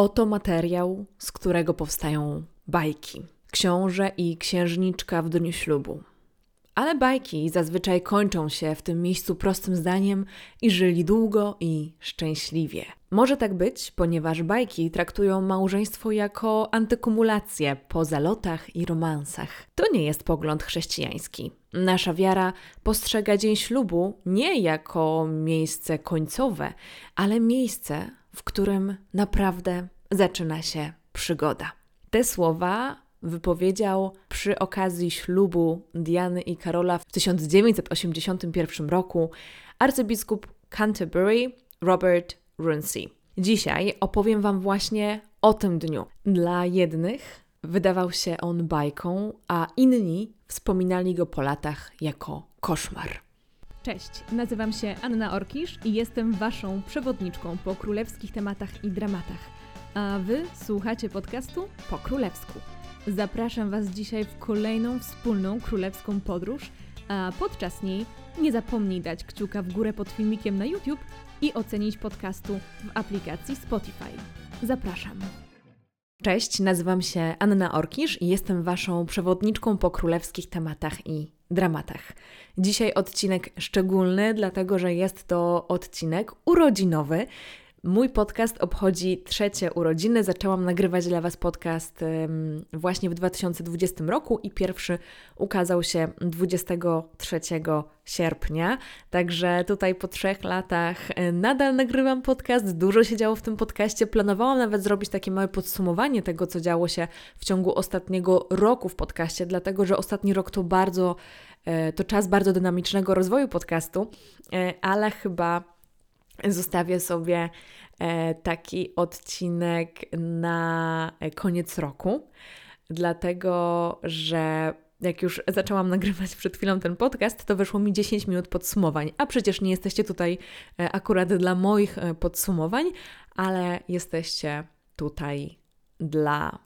Oto materiał, z którego powstają bajki. Książę i księżniczka w dniu ślubu. Ale bajki zazwyczaj kończą się w tym miejscu prostym zdaniem i żyli długo i szczęśliwie. Może tak być, ponieważ bajki traktują małżeństwo jako antykumulację po zalotach i romansach. To nie jest pogląd chrześcijański. Nasza wiara postrzega dzień ślubu nie jako miejsce końcowe, ale miejsce, w którym naprawdę zaczyna się przygoda. Te słowa wypowiedział przy okazji ślubu Diany i Karola w 1981 roku arcybiskup Canterbury Robert Runcie. Dzisiaj opowiem Wam właśnie o tym dniu. Dla jednych wydawał się on bajką, a inni wspominali go po latach jako koszmar. Cześć, nazywam się Anna Orkisz i jestem Waszą przewodniczką po królewskich tematach i dramatach. A Wy słuchacie podcastu po królewsku. Zapraszam Was dzisiaj w kolejną wspólną królewską podróż, a podczas niej nie zapomnij dać kciuka w górę pod filmikiem na YouTube i ocenić podcastu w aplikacji Spotify. Zapraszam. Cześć, nazywam się Anna Orkisz i jestem Waszą przewodniczką po królewskich tematach i dramatach. Dzisiaj odcinek szczególny, dlatego że jest to odcinek urodzinowy, Mój podcast obchodzi trzecie urodziny. Zaczęłam nagrywać dla Was podcast właśnie w 2020 roku i pierwszy ukazał się 23 sierpnia. Także tutaj po trzech latach e, nadal nagrywam podcast. Dużo się działo w tym podcaście. Planowałam nawet zrobić takie małe podsumowanie tego, co działo się w ciągu ostatniego roku w podcaście, dlatego że ostatni rok to bardzo, e, to czas bardzo dynamicznego rozwoju podcastu, e, ale chyba zostawię sobie e, taki odcinek na koniec roku, dlatego że jak już zaczęłam nagrywać przed chwilą ten podcast, to weszło mi 10 minut podsumowań. A przecież nie jesteście tutaj e, akurat dla moich e, podsumowań, ale jesteście tutaj dla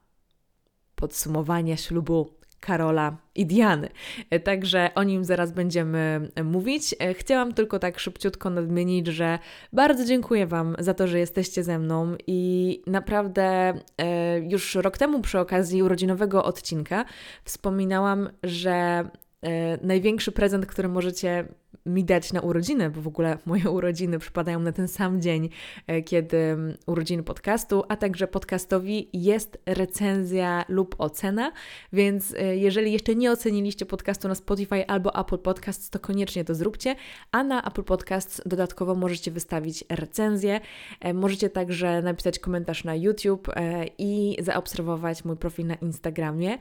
podsumowania ślubu Karola i Diany. E, także o nim zaraz będziemy mówić. E, chciałam tylko tak szybciutko nadmienić, że bardzo dziękuję Wam za to, że jesteście ze mną i naprawdę e, już rok temu przy okazji urodzinowego odcinka wspominałam, że największy prezent, który możecie mi dać na urodziny, bo w ogóle moje urodziny przypadają na ten sam dzień, e, kiedy mm, urodziny podcastu, a także podcastowi jest recenzja lub ocena, więc e, jeżeli jeszcze nie oceniliście podcastu na Spotify albo Apple Podcasts, to koniecznie to zróbcie, a na Apple Podcasts dodatkowo możecie wystawić recenzję, e, możecie także napisać komentarz na YouTube i zaobserwować mój profil na Instagramie.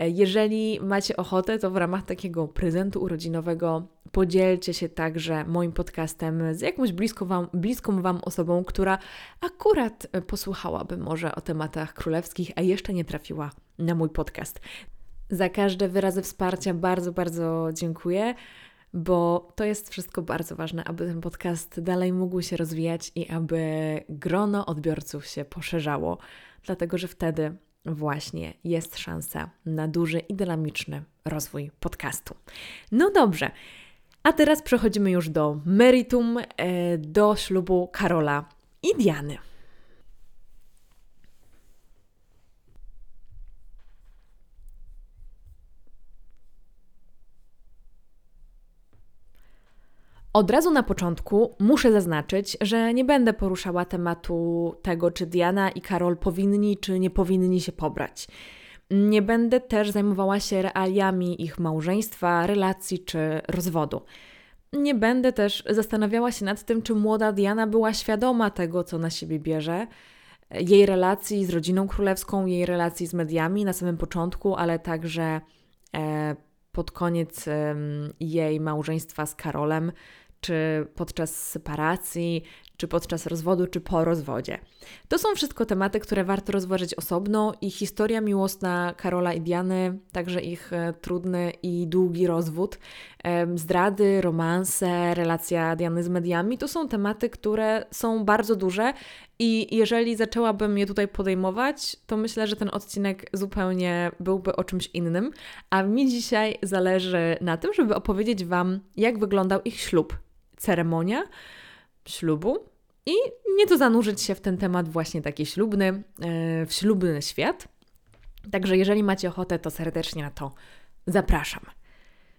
Jeżeli macie ochotę, to w ramach takiego prezentu urodzinowego podzielcie się także moim podcastem z jakąś blisko wam, bliską Wam osobą, która akurat e, posłuchałaby może o tematach królewskich, a jeszcze nie trafiła na mój podcast. Za każde wyrazy wsparcia bardzo, bardzo dziękuję, bo to jest wszystko bardzo ważne, aby ten podcast dalej mógł się rozwijać i aby grono odbiorców się poszerzało, dlatego że wtedy właśnie jest szansa na duży i dynamiczny rozwój podcastu. No dobrze. A teraz przechodzimy już do meritum, e, do ślubu Karola i Diany. Od razu na początku muszę zaznaczyć, że nie będę poruszała tematu tego, czy Diana i Karol powinni czy nie powinni się pobrać. Nie będę też zajmowała się realiami ich małżeństwa, relacji czy rozwodu. Nie będę też zastanawiała się nad tym, czy młoda Diana była świadoma tego, co na siebie bierze, jej relacji z rodziną królewską, jej relacji z mediami na samym początku, ale także e, pod koniec jej małżeństwa z Karolem, czy podczas separacji, czy podczas rozwodu, czy po rozwodzie. To są wszystko tematy, które warto rozważyć osobno i historia miłosna Karola i Diany, także ich e, trudny i długi rozwód, zdrady, romanse, relacja Diany z mediami, to są tematy, które są bardzo duże i jeżeli zaczęłabym je tutaj podejmować, to myślę, że ten odcinek zupełnie byłby o czymś innym, a mi dzisiaj zależy na tym, żeby opowiedzieć Wam, jak wyglądał ich ślub, ceremonia ślubu i nieco zanurzyć się w ten temat właśnie taki ślubny, e, w ślubny świat. Także jeżeli macie ochotę, to serdecznie na to zapraszam.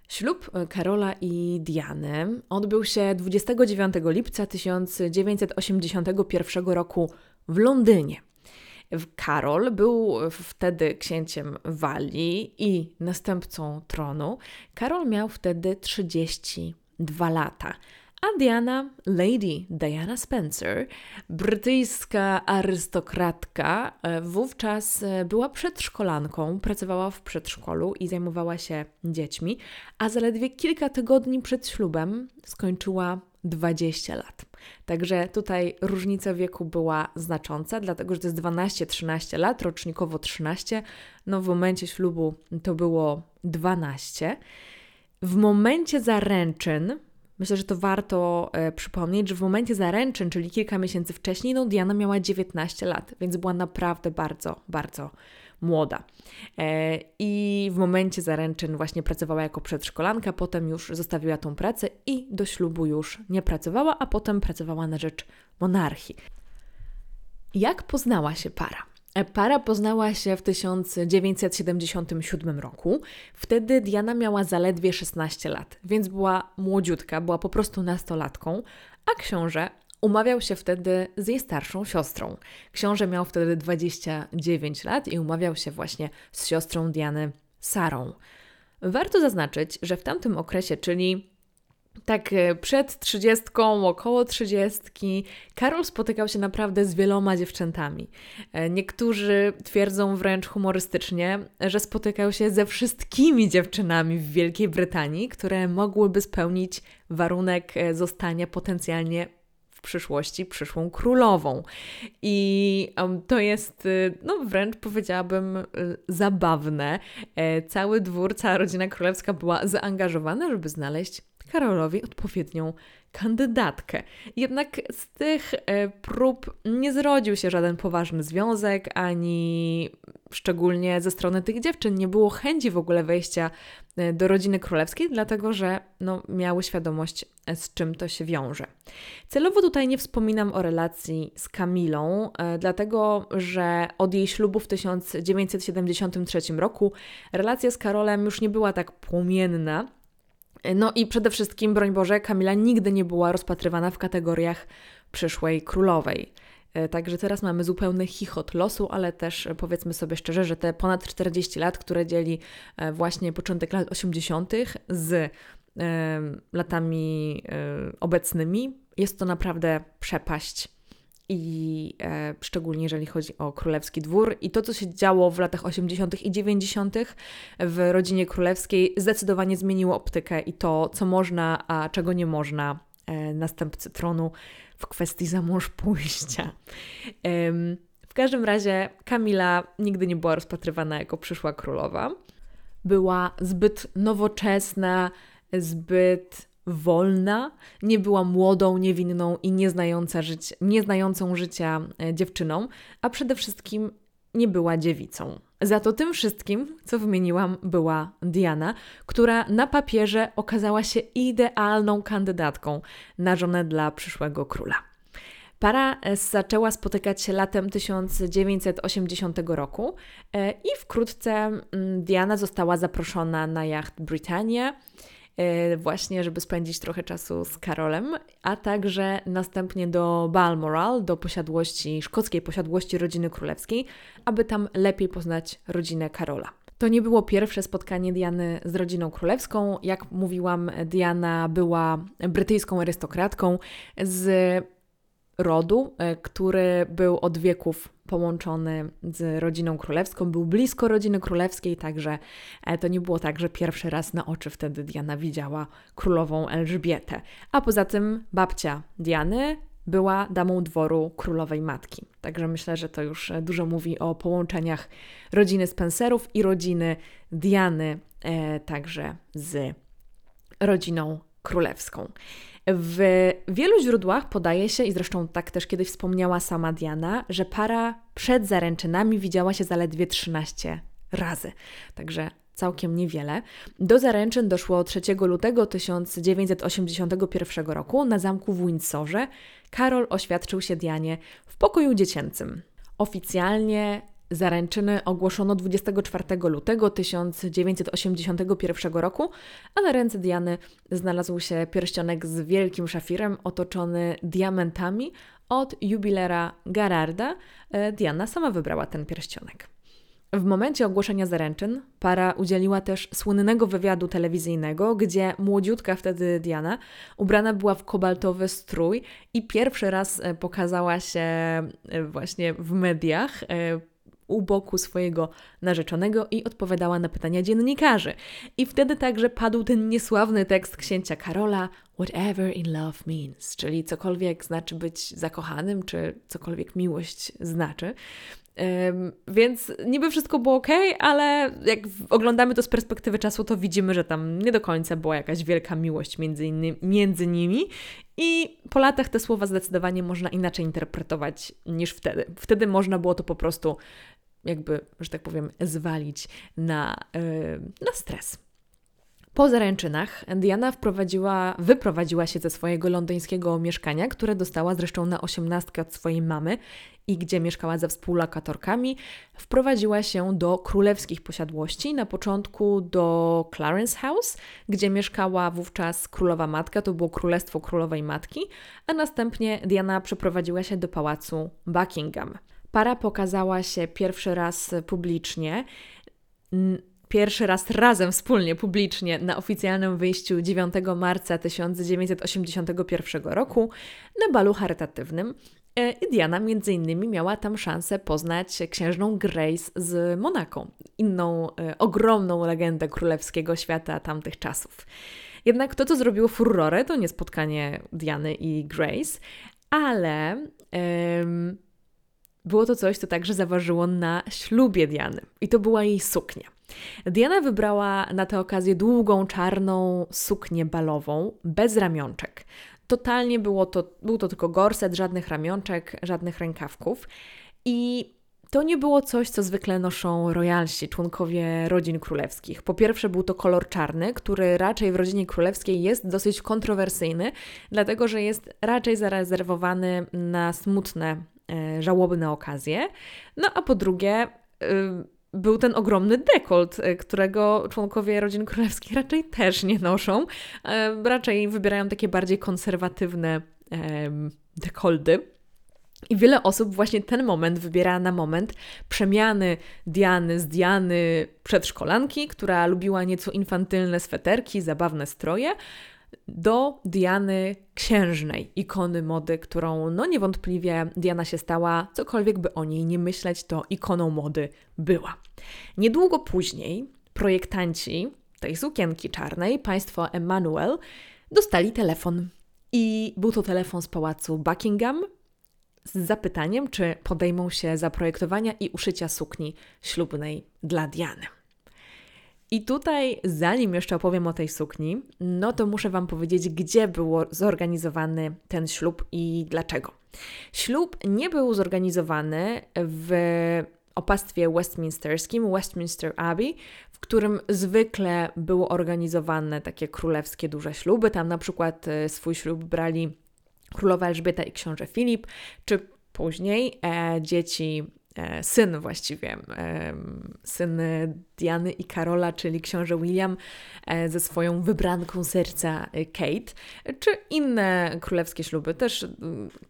Ślub Karola i Diany odbył się 29 lipca 1981 roku w Londynie. Karol był wtedy księciem Walii i następcą tronu. Karol miał wtedy 32 lata. A Diana, Lady Diana Spencer, brytyjska arystokratka, e, wówczas e, była przedszkolanką, pracowała w przedszkolu i zajmowała się dziećmi, a zaledwie kilka tygodni przed ślubem skończyła 20 lat. Także tutaj różnica wieku była znacząca, dlatego że to jest 12-13 lat, rocznikowo 13. No w momencie ślubu to było 12. W momencie zaręczyn, myślę, że to warto e, przypomnieć, że w momencie zaręczyn, czyli kilka miesięcy wcześniej, no Diana miała 19 lat, więc była naprawdę bardzo, bardzo młoda. E, I w momencie zaręczyn właśnie pracowała jako przedszkolanka, potem już zostawiła tą pracę i do ślubu już nie pracowała, a potem pracowała na rzecz monarchii. Jak poznała się para? Para poznała się w 1977 roku. Wtedy Diana miała zaledwie 16 lat, więc była młodziutka, była po prostu nastolatką, a książę Umawiał się wtedy z jej starszą siostrą. Książę miał wtedy 29 lat i umawiał się właśnie z siostrą Diany, Sarą. Warto zaznaczyć, że w tamtym okresie, czyli tak e, przed trzydziestką, około trzydziestki, Karol spotykał się naprawdę z wieloma dziewczętami. E, niektórzy twierdzą wręcz humorystycznie, że spotykał się ze wszystkimi dziewczynami w Wielkiej Brytanii, które mogłyby spełnić warunek e, zostania potencjalnie przyszłości przyszłą królową. I to jest, no wręcz powiedziałabym, zabawne. Cały dwór, cała rodzina królewska była zaangażowana, żeby znaleźć Karolowi odpowiednią kandydatkę. Jednak z tych e, prób nie zrodził się żaden poważny związek, ani szczególnie ze strony tych dziewczyn nie było chęci w ogóle wejścia e, do rodziny królewskiej, dlatego że no, miały świadomość, e, z czym to się wiąże. Celowo tutaj nie wspominam o relacji z Kamilą, dlatego że od jej ślubu w 1973 roku relacja z Karolem już nie była tak płomienna no i przede wszystkim, broń Boże, Kamila nigdy nie była rozpatrywana w kategoriach przyszłej królowej. E, także teraz mamy zupełny chichot losu, ale też e, powiedzmy sobie szczerze, że te ponad 40 lat, które dzieli e, właśnie początek lat 80. z latami obecnymi, jest to naprawdę przepaść i e, szczególnie jeżeli chodzi o królewski dwór. I to, co się działo w latach 80. i 90. w rodzinie królewskiej, zdecydowanie zmieniło optykę i to, co można, a czego nie można e, następcy tronu w kwestii zamąż pójścia. E, w każdym razie Kamila nigdy nie była rozpatrywana jako przyszła królowa. Była zbyt nowoczesna, zbyt wolna, nie była młodą, niewinną i nieznająca nieznającą życia e, dziewczyną, a przede wszystkim nie była dziewicą. Za to tym wszystkim, co wymieniłam, była Diana, która na papierze okazała się idealną kandydatką na żonę dla przyszłego króla. Para e, zaczęła spotykać się latem 1980 roku e, i wkrótce mm, Diana została zaproszona na jacht Britannia właśnie, żeby spędzić trochę czasu z Karolem, a także następnie do Balmoral, do posiadłości, szkockiej posiadłości rodziny królewskiej, aby tam lepiej poznać rodzinę Karola. To nie było pierwsze spotkanie Diany z rodziną królewską. Jak mówiłam, Diana była brytyjską arystokratką z rodu, e, który był od wieków połączony z rodziną królewską, był blisko rodziny królewskiej, także e, to nie było tak, że pierwszy raz na oczy wtedy Diana widziała królową Elżbietę. A poza tym babcia Diany była damą dworu królowej matki. Także myślę, że to już e, dużo mówi o połączeniach rodziny Spencerów i rodziny Diany, także z rodziną królewską. W wielu źródłach podaje się, i zresztą tak też kiedyś wspomniała sama Diana, że para przed zaręczynami widziała się zaledwie 13 razy. Także całkiem niewiele. Do zaręczyn doszło 3 lutego 1981 roku na zamku w Windsorze, Karol oświadczył się Dianie w pokoju dziecięcym. Oficjalnie Zaręczyny ogłoszono 24 lutego 1981 roku, a na ręce Diany znalazł się pierścionek z wielkim szafirem otoczony diamentami od jubilera Gararda. E, Diana sama wybrała ten pierścionek. W momencie ogłoszenia zaręczyn para udzieliła też słynnego wywiadu telewizyjnego, gdzie młodziutka wtedy Diana ubrana była w kobaltowy strój i pierwszy raz e, pokazała się e, właśnie w mediach u boku swojego narzeczonego i odpowiadała na pytania dziennikarzy. I wtedy także padł ten niesławny tekst księcia Karola Whatever in love means, czyli cokolwiek znaczy być zakochanym, czy cokolwiek miłość znaczy. Um, więc niby wszystko było ok, ale jak oglądamy to z perspektywy czasu, to widzimy, że tam nie do końca była jakaś wielka miłość między, innymi, między nimi. I po latach te słowa zdecydowanie można inaczej interpretować niż wtedy. Wtedy można było to po prostu jakby, że tak powiem, zwalić na, yy, na stres. Po zaręczynach Diana wprowadziła, wyprowadziła się ze swojego londyńskiego mieszkania, które dostała zresztą na osiemnastkę od swojej mamy i gdzie mieszkała ze współlokatorkami. Wprowadziła się do królewskich posiadłości, na początku do Clarence House, gdzie mieszkała wówczas królowa matka, to było królestwo królowej matki, a następnie Diana przeprowadziła się do pałacu Buckingham. Para pokazała się pierwszy raz publicznie pierwszy raz razem wspólnie publicznie na oficjalnym wyjściu 9 marca 1981 roku na balu charytatywnym. E, I Diana między innymi miała tam szansę poznać księżną Grace z Monako, inną e, ogromną legendę królewskiego świata tamtych czasów. Jednak to, co zrobiło furorę, to nie spotkanie Diany i Grace, ale było to coś, co także zaważyło na ślubie Diany. I to była jej suknia. Diana wybrała na tę okazję długą, czarną suknię balową, bez ramionczek. Totalnie było to, był to tylko gorset, żadnych ramionczek, żadnych rękawków. I to nie było coś, co zwykle noszą royalsi, członkowie rodzin królewskich. Po pierwsze, był to kolor czarny, który raczej w rodzinie królewskiej jest dosyć kontrowersyjny, dlatego że jest raczej zarezerwowany na smutne, żałobne okazje. No a po drugie, był ten ogromny dekolt, e, którego członkowie rodzin królewskich raczej też nie noszą. E, raczej wybierają takie bardziej konserwatywne dekoldy. I wiele osób właśnie ten moment wybiera na moment przemiany Diany z Diany przedszkolanki, która lubiła nieco infantylne sweterki, zabawne stroje, do Diany księżnej, ikony mody, którą no niewątpliwie Diana się stała, cokolwiek by o niej nie myśleć, to ikoną mody była. Niedługo później projektanci tej sukienki czarnej, państwo Emmanuel, dostali telefon. I był to telefon z pałacu Buckingham z zapytaniem, czy podejmą się zaprojektowania i uszycia sukni ślubnej dla Diany. I tutaj, zanim jeszcze opowiem o tej sukni, no to muszę Wam powiedzieć, gdzie był zorganizowany ten ślub i dlaczego. Ślub nie był zorganizowany w opastwie westminsterskim, Westminster Abbey, w którym zwykle były organizowane takie królewskie duże śluby. Tam na przykład e, swój ślub brali królowa Elżbieta i książę Filip, czy później e, dzieci syn właściwie, e, syn Diany i Karola, czyli książę William e, ze swoją wybranką serca Kate, czy inne królewskie śluby. Też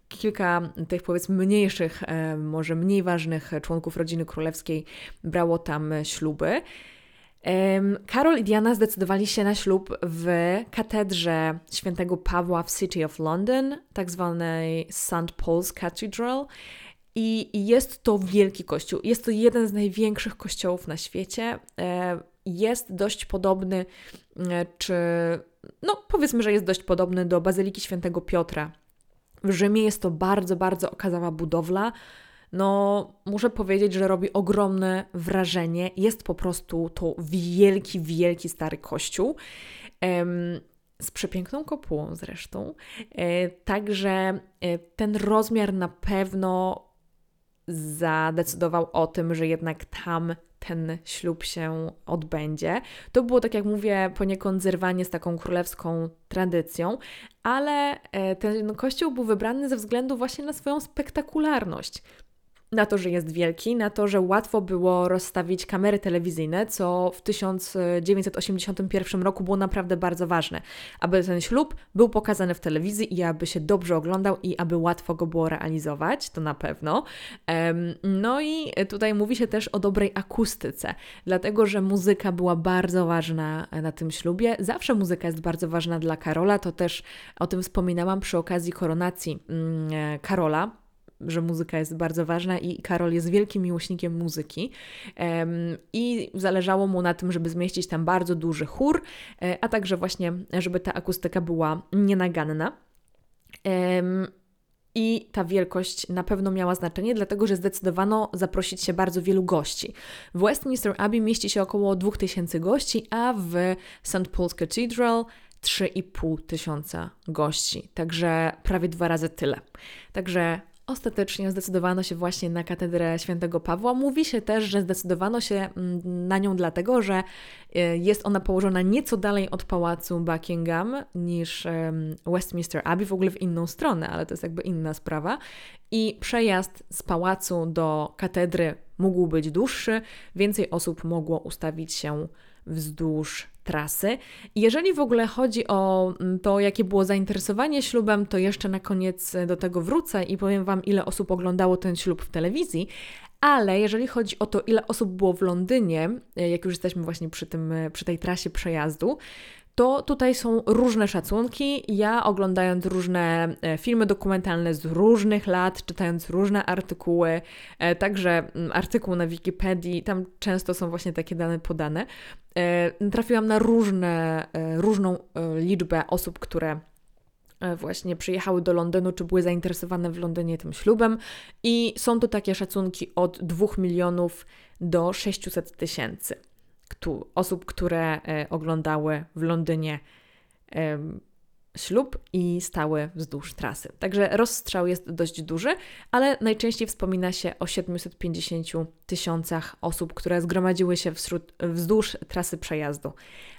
kilka tych powiedzmy mniejszych, może mniej ważnych członków rodziny królewskiej brało tam śluby. Karol i Diana zdecydowali się na ślub w katedrze świętego Pawła w City of London, tak zwanej St. Paul's Cathedral. I jest to wielki kościół. Jest to jeden z największych kościołów na świecie. E, jest dość podobny, e, czy no powiedzmy, że jest dość podobny do Bazyliki Świętego Piotra. W Rzymie jest to bardzo, bardzo okazała budowla. No, muszę powiedzieć, że robi ogromne wrażenie. Jest po prostu to wielki, wielki stary kościół. z przepiękną kopułą zresztą. E, także ten rozmiar na pewno zadecydował o tym, że jednak tam ten ślub się odbędzie. To było, tak jak mówię, poniekąd zerwanie z taką królewską tradycją, ale e, ten kościół był wybrany ze względu właśnie na swoją spektakularność na to, że jest wielki, na to, że łatwo było rozstawić kamery telewizyjne, co w 1981 roku było naprawdę bardzo ważne, aby ten ślub był pokazany w telewizji i aby się dobrze oglądał i aby łatwo go było realizować, to na pewno. No i tutaj mówi się też o dobrej akustyce, dlatego że muzyka była bardzo ważna na tym ślubie. Zawsze muzyka jest bardzo ważna dla Karola, to też o tym wspominałam przy okazji koronacji mm, e, Karola, że muzyka jest bardzo ważna i Karol jest wielkim miłośnikiem muzyki. I zależało mu na tym, żeby zmieścić tam bardzo duży chór, e, a także właśnie, żeby ta akustyka była nienaganna. I ta wielkość na pewno miała znaczenie, dlatego że zdecydowano zaprosić się bardzo wielu gości. W Westminster Abbey mieści się około 2000 gości, a w St. Paul's Cathedral 3,5 tysiąca gości, także prawie dwa razy tyle. Także Ostatecznie zdecydowano się właśnie na katedrę świętego Pawła. Mówi się też, że zdecydowano się mm, na nią dlatego, że e, jest ona położona nieco dalej od pałacu Buckingham niż Westminster Abbey, w ogóle w inną stronę, ale to jest jakby inna sprawa. I przejazd z pałacu do katedry mógł być dłuższy, więcej osób mogło ustawić się wzdłuż trasy. jeżeli w ogóle chodzi o mm, to, jakie było zainteresowanie ślubem, to jeszcze na koniec do tego wrócę i powiem Wam, ile osób oglądało ten ślub w telewizji. Ale jeżeli chodzi o to, ile osób było w Londynie, jak już jesteśmy właśnie przy, tym, przy tej trasie przejazdu, to tutaj są różne szacunki. Ja oglądając różne e, filmy dokumentalne z różnych lat, czytając różne artykuły, e, także mm, artykuł na Wikipedii, tam często są właśnie takie dane podane, e, trafiłam na różne, różną liczbę osób, które właśnie przyjechały do Londynu, czy były zainteresowane w Londynie tym ślubem i są to takie szacunki od 2 milionów do 600 tysięcy osób, które e, oglądały w Londynie ślub i stały wzdłuż trasy. Także rozstrzał jest dość duży, ale najczęściej wspomina się o 750 tysiącach osób, które zgromadziły się wśród, wzdłuż trasy przejazdu,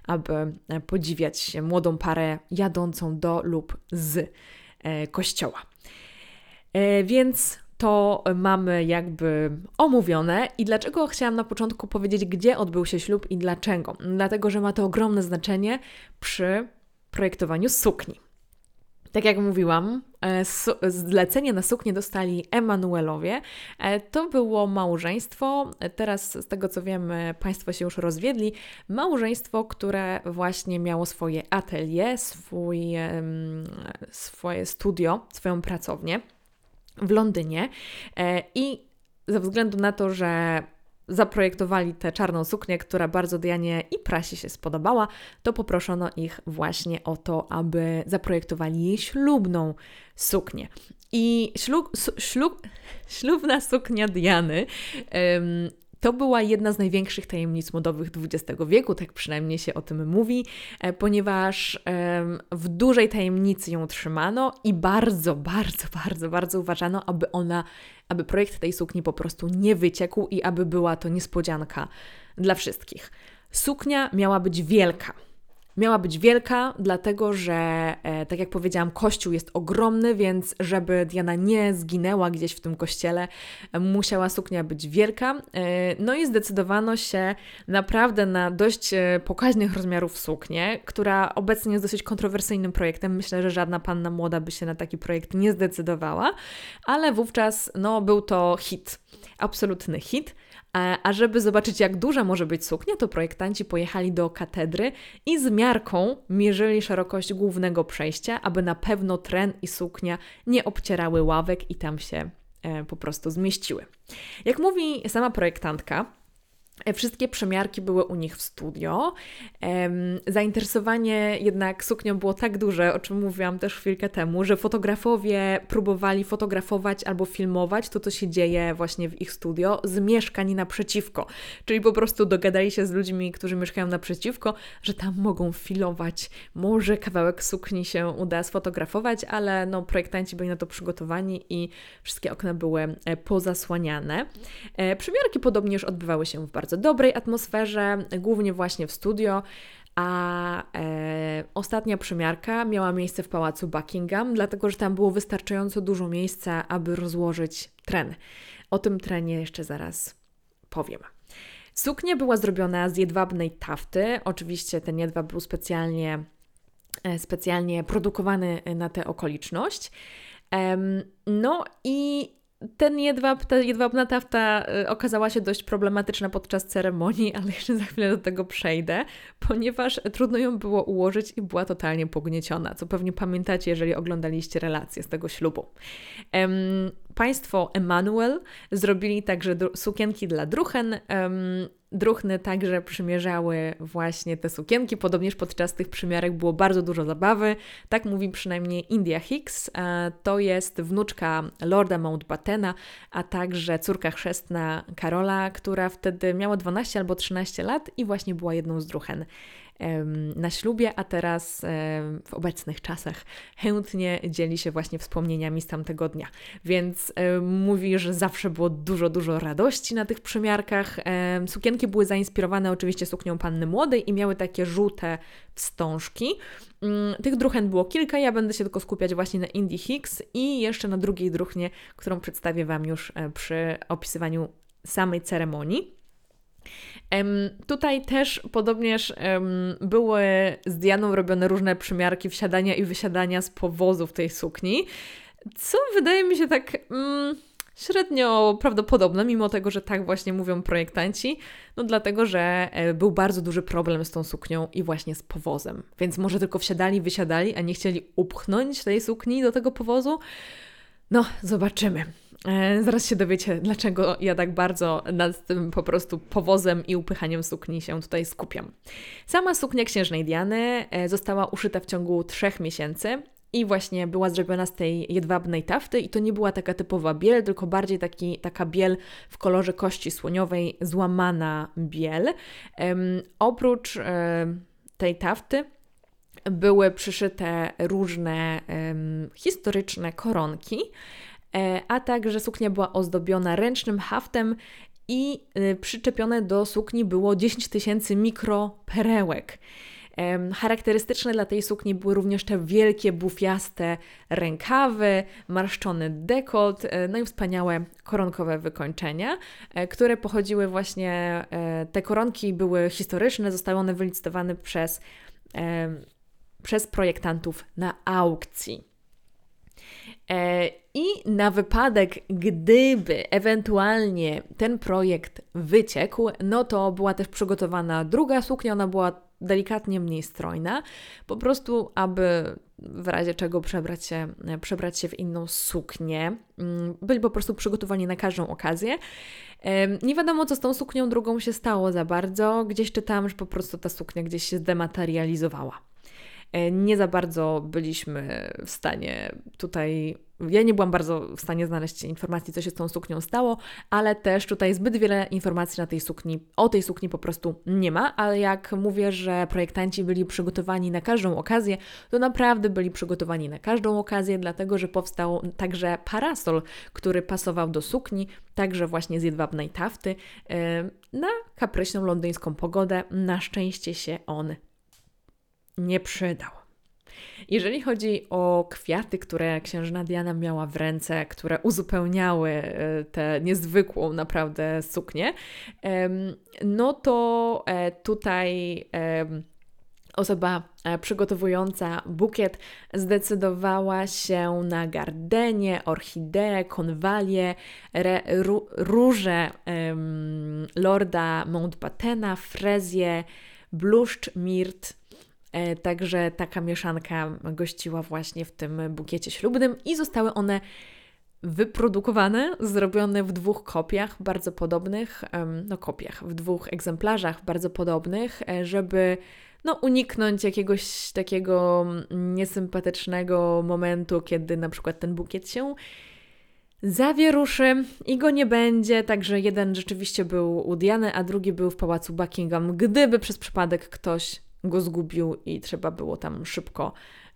aby e, podziwiać młodą parę jadącą do lub z e, kościoła. Więc to mamy jakby omówione. I dlaczego chciałam na początku powiedzieć, gdzie odbył się ślub i dlaczego? Dlatego, że ma to ogromne znaczenie przy projektowaniu sukni. Tak jak mówiłam, e, zlecenie na suknię dostali Emanuelowie. E, to było małżeństwo, e, teraz z tego co wiem, Państwo się już rozwiedli. Małżeństwo, które właśnie miało swoje atelier, swój, swoje studio, swoją pracownię w Londynie e, i ze względu na to, że zaprojektowali tę czarną suknię, która bardzo Dianie i prasie się spodobała, to poproszono ich właśnie o to, aby zaprojektowali jej ślubną suknię. I ślub, ślub, ślubna suknia Diany to była jedna z największych tajemnic modowych XX wieku, tak przynajmniej się o tym mówi, e, ponieważ w dużej tajemnicy ją trzymano i bardzo, bardzo, bardzo, bardzo uważano, aby ona, aby projekt tej sukni po prostu nie wyciekł i aby była to niespodzianka dla wszystkich. Suknia miała być wielka. Miała być wielka, dlatego że, e, tak jak powiedziałam, kościół jest ogromny, więc żeby Diana nie zginęła gdzieś w tym kościele, musiała suknia być wielka. E, no i zdecydowano się naprawdę na dość e, pokaźnych rozmiarów suknię, która obecnie jest dosyć kontrowersyjnym projektem. Myślę, że żadna panna młoda by się na taki projekt nie zdecydowała, ale wówczas no, był to hit, absolutny hit. A żeby zobaczyć, jak duża może być suknia, to projektanci pojechali do katedry i z miarką mierzyli szerokość głównego przejścia, aby na pewno tren i suknia nie obcierały ławek i tam się e, po prostu zmieściły. Jak mówi sama projektantka, wszystkie przemiarki były u nich w studio. Zainteresowanie jednak suknią było tak duże, o czym mówiłam też chwilkę temu, że fotografowie próbowali fotografować albo filmować to, co się dzieje właśnie w ich studio z mieszkań naprzeciwko. Czyli po prostu dogadali się z ludźmi, którzy mieszkają naprzeciwko, że tam mogą filować. Może kawałek sukni się uda sfotografować, ale no, projektanci byli na to przygotowani i wszystkie okna były e, pozasłaniane. E, przemiarki podobnież odbywały się w bardzo bardzo dobrej atmosferze, głównie właśnie w studio. A e, ostatnia przymiarka miała miejsce w pałacu Buckingham, dlatego że tam było wystarczająco dużo miejsca, aby rozłożyć tren. O tym trenie jeszcze zaraz powiem. Suknia była zrobiona z jedwabnej tafty. Oczywiście ten jedwab był specjalnie, e, specjalnie produkowany na tę okoliczność. No i ten jedwab, ta jedwabna tafta y, okazała się dość problematyczna podczas ceremonii, ale jeszcze za chwilę do tego przejdę, ponieważ trudno ją było ułożyć i była totalnie pognieciona, co pewnie pamiętacie, jeżeli oglądaliście relacje z tego ślubu. Państwo Emanuel zrobili także sukienki dla druchen. Druchny także przymierzały właśnie te sukienki, podobnież podczas tych przymiarek było bardzo dużo zabawy. Tak mówi przynajmniej India Hicks. To jest wnuczka Lorda Mountbattena, a także córka chrzestna Karola, która wtedy miała 12 albo 13 lat i właśnie była jedną z druchen na ślubie, a teraz w obecnych czasach chętnie dzieli się właśnie wspomnieniami z tamtego dnia. Więc mówi, że zawsze było dużo, dużo radości na tych przymiarkach. Sukienki były zainspirowane oczywiście suknią panny młodej i miały takie żółte wstążki. Mm, tych druchen było kilka, ja będę się tylko skupiać właśnie na Indie Hicks i jeszcze na drugiej druchnie, którą przedstawię Wam już e, przy opisywaniu samej ceremonii. Tutaj też podobnież były z Dianą robione różne przymiarki wsiadania i wysiadania z powozów tej sukni, co wydaje mi się tak mm, średnio prawdopodobne, mimo tego, że tak właśnie mówią projektanci, no dlatego, że e, był bardzo duży problem z tą suknią i właśnie z powozem. Więc może tylko wsiadali, wysiadali, a nie chcieli upchnąć tej sukni do tego powozu. No, zobaczymy. E, zaraz się dowiecie, dlaczego ja tak bardzo nad tym po prostu powozem i upychaniem sukni się tutaj skupiam. Sama suknia księżnej Diany e, została uszyta w ciągu trzech miesięcy i właśnie była zrobiona z tej jedwabnej tafty i to nie była taka typowa biel, tylko bardziej taki, taka biel w kolorze kości słoniowej, złamana biel. Oprócz um, tej tafty były przyszyte różne historyczne koronki, E, a także suknia była ozdobiona ręcznym haftem i e, przyczepione do sukni było 10 tysięcy mikroperełek. Charakterystyczne dla tej sukni były również te wielkie, bufiaste rękawy, marszczony dekolt, e, no i wspaniałe koronkowe wykończenia, które pochodziły właśnie, te koronki były historyczne, zostały one wylicytowane przez, przez projektantów na aukcji. E, I na wypadek, gdyby ewentualnie ten projekt wyciekł, no to była też przygotowana druga suknia, ona była delikatnie mniej strojna, po prostu aby w razie czego przebrać się, przebrać się w inną suknię. Mm, byli po prostu przygotowani na każdą okazję. Nie wiadomo, co z tą suknią drugą się stało za bardzo. Gdzieś czytałam, że po prostu ta suknia gdzieś się zdematerializowała. E, nie za bardzo byliśmy w stanie tutaj. Ja nie byłam bardzo w stanie znaleźć informacji, co się z tą suknią stało, ale też tutaj zbyt wiele informacji na tej sukni, o tej sukni po prostu nie ma, ale jak mówię, że projektanci byli przygotowani na każdą okazję, to naprawdę byli przygotowani na każdą okazję, dlatego że powstał także parasol, który pasował do sukni, także właśnie z jedwabnej tafty, e, na kapryśną londyńską pogodę. Na szczęście się on nie przydał. Jeżeli chodzi o kwiaty, które księżna Diana miała w ręce, które uzupełniały e, tę niezwykłą naprawdę suknię, no to e, tutaj osoba e, przygotowująca bukiet zdecydowała się na gardenie, orchideę, konwalie, róże lorda Mountbattena, frezję, bluszcz, mirt, także taka mieszanka gościła właśnie w tym bukiecie ślubnym i zostały one wyprodukowane, zrobione w dwóch kopiach bardzo podobnych, no kopiach, w dwóch egzemplarzach bardzo podobnych, e, żeby no, uniknąć jakiegoś takiego niesympatycznego momentu, kiedy na przykład ten bukiet się zawieruszy i go nie będzie, także jeden rzeczywiście był u Diany, a drugi był w pałacu Buckingham, gdyby przez przypadek ktoś go zgubił i trzeba było tam szybko,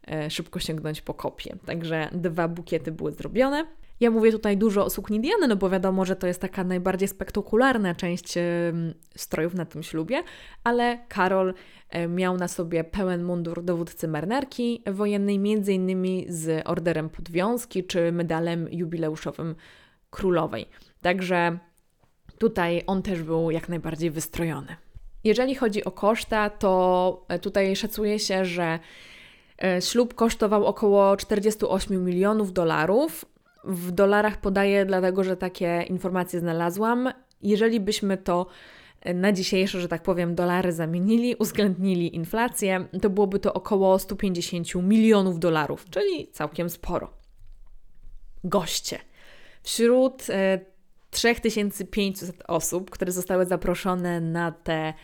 e, szybko sięgnąć po kopię. Także dwa bukiety były zrobione. Ja mówię tutaj dużo o sukni Diany, no bo wiadomo, że to jest taka najbardziej spektakularna część strojów na tym ślubie, ale Karol e, miał na sobie pełen mundur dowódcy marynarki wojennej, między innymi z orderem podwiązki czy medalem jubileuszowym królowej. Także tutaj on też był jak najbardziej wystrojony. Jeżeli chodzi o koszta, to e, tutaj szacuje się, że e, ślub kosztował około 48 milionów dolarów. W dolarach podaję, dlatego że takie informacje znalazłam. Jeżeli byśmy to e, na dzisiejsze, że tak powiem, dolary zamienili, uwzględnili inflację, to byłoby to około 150 milionów dolarów, czyli całkiem sporo. Goście. Wśród 3500 osób, które zostały zaproszone na tę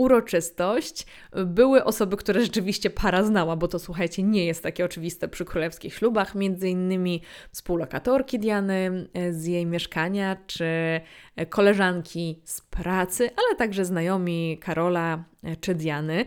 uroczystość, były osoby, które rzeczywiście para znała, bo to słuchajcie, nie jest takie oczywiste przy królewskich ślubach, między innymi współlokatorki Diany e, z jej mieszkania, czy koleżanki z pracy, ale także znajomi Karola e, czy Diany.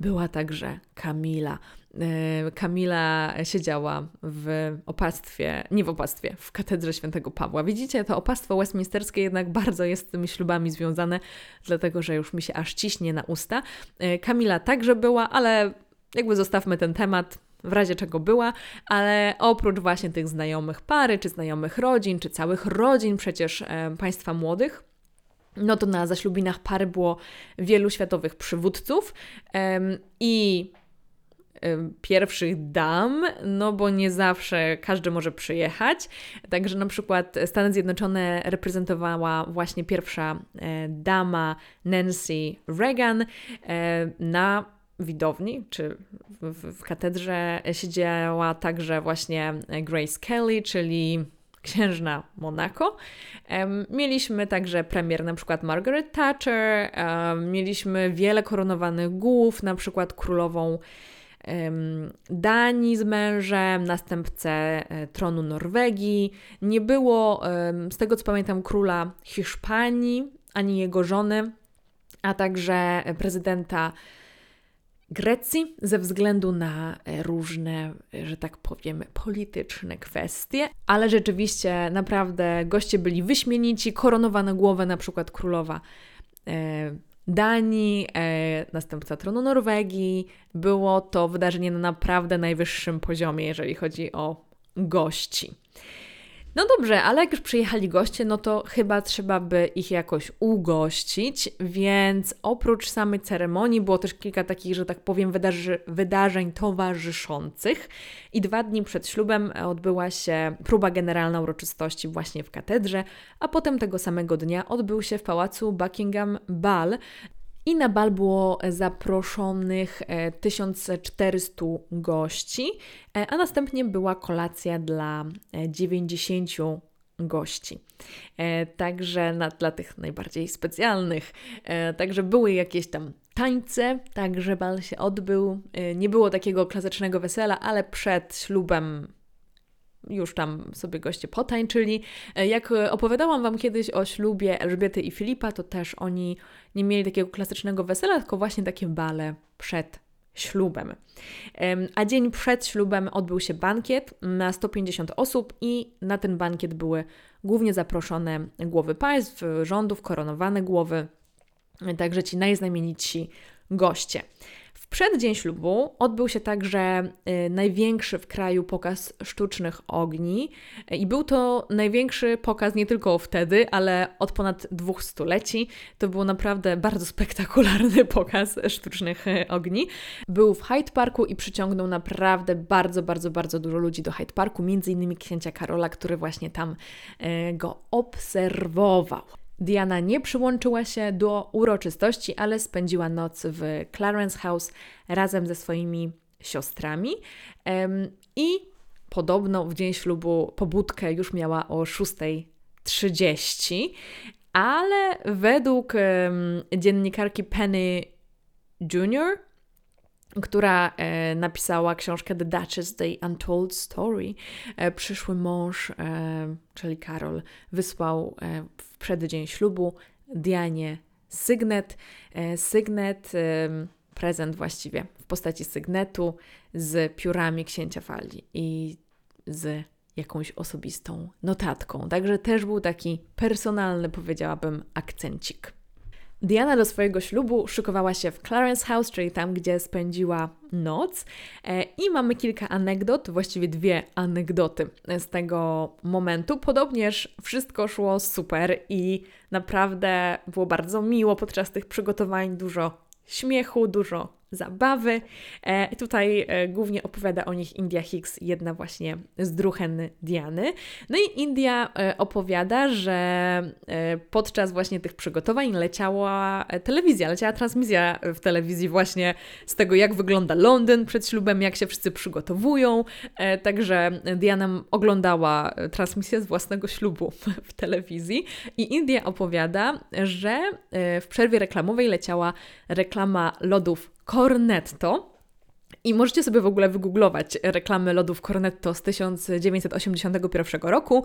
Była także Kamila. E, Kamila siedziała w opastwie, nie w opastwie, w katedrze świętego Pawła. Widzicie, to opastwo westminsterskie jednak bardzo jest z tymi ślubami związane, dlatego że już mi się aż ciśnie na usta. E, Kamila także była, ale jakby zostawmy ten temat, w razie czego była, ale oprócz właśnie tych znajomych pary, czy znajomych rodzin, czy całych rodzin przecież e, państwa młodych, no to na zaślubinach pary było wielu światowych przywódców e, i pierwszych dam, no bo nie zawsze każdy może przyjechać. Także na przykład Stany Zjednoczone reprezentowała właśnie pierwsza e, dama Nancy Reagan e, na widowni, czy w, w katedrze siedziała także właśnie Grace Kelly, czyli księżna Monaco. Mieliśmy także premier na przykład Margaret Thatcher, mieliśmy wiele koronowanych głów, na przykład królową Danii z mężem, następcę e, tronu Norwegii. Nie było, z tego co pamiętam, króla Hiszpanii ani jego żony, a także prezydenta Grecji ze względu na e, różne, że tak powiem, polityczne kwestie, ale rzeczywiście naprawdę goście byli wyśmienici, koronowana głowę na przykład królowa e, Danii, e, następca tronu Norwegii. Było to wydarzenie na naprawdę najwyższym poziomie, jeżeli chodzi o gości. No dobrze, ale jak już przyjechali goście, no to chyba trzeba by ich jakoś ugościć, więc oprócz samej ceremonii było też kilka takich, że tak powiem, wydarzy, wydarzeń towarzyszących. I dwa dni przed ślubem odbyła się próba generalna uroczystości właśnie w katedrze, a potem tego samego dnia odbył się w pałacu Buckingham bal, i na bal było zaproszonych 1400 e, gości, e, a następnie była kolacja dla 90 e, gości. Także na, dla tych najbardziej specjalnych. Także były jakieś tam tańce, także bal się odbył. Nie było takiego klasycznego wesela, ale przed ślubem już tam sobie goście potańczyli. E, jak opowiadałam Wam kiedyś o ślubie Elżbiety i Filipa, to też oni nie mieli takiego klasycznego wesela, tylko właśnie takie bale przed ślubem. A dzień przed ślubem odbył się bankiet na 150 osób i na ten bankiet były głównie zaproszone głowy państw, rządów, koronowane głowy, także ci najznamienitsi goście. W przeddzień ślubu odbył się także y, największy w kraju pokaz sztucznych ogni i był to największy pokaz nie tylko wtedy, ale od ponad dwóch stuleci. To był naprawdę bardzo spektakularny pokaz sztucznych y, ogni. Był w Hyde Parku i przyciągnął naprawdę bardzo, bardzo, bardzo dużo ludzi do Hyde Parku, między innymi księcia Karola, który właśnie tam y, go obserwował. Diana nie przyłączyła się do uroczystości, ale spędziła noc w Clarence House razem ze swoimi siostrami i podobno w dzień ślubu pobudkę już miała o 6.30, ale według dziennikarki Penny Jr., która e, napisała książkę The Duchess, The Untold Story, e, przyszły mąż, e, czyli Karol, wysłał w przeddzień ślubu Dianie sygnet. Sygnet, prezent właściwie w postaci sygnetu z piórami księcia Falli i z jakąś osobistą notatką. Także też był taki personalny, powiedziałabym, akcencik. Diana do swojego ślubu szykowała się w Clarence House, czyli tam, gdzie spędziła noc. E, I mamy kilka anegdot, właściwie dwie anegdoty z tego momentu. Podobnież wszystko szło super i naprawdę było bardzo miło podczas tych przygotowań, dużo śmiechu, dużo zabawy. E, tutaj e, głównie opowiada o nich India Hicks, jedna właśnie z druhen Diany. No i India e, opowiada, że e, podczas właśnie tych przygotowań leciała e, telewizja, leciała transmisja w telewizji właśnie z tego, jak wygląda Londyn przed ślubem, jak się wszyscy przygotowują. E, także Diana oglądała transmisję z własnego ślubu w telewizji i India opowiada, że w przerwie reklamowej leciała reklama lodów Cornetto. I możecie sobie w ogóle wygooglować reklamy lodów Cornetto z 1981 roku.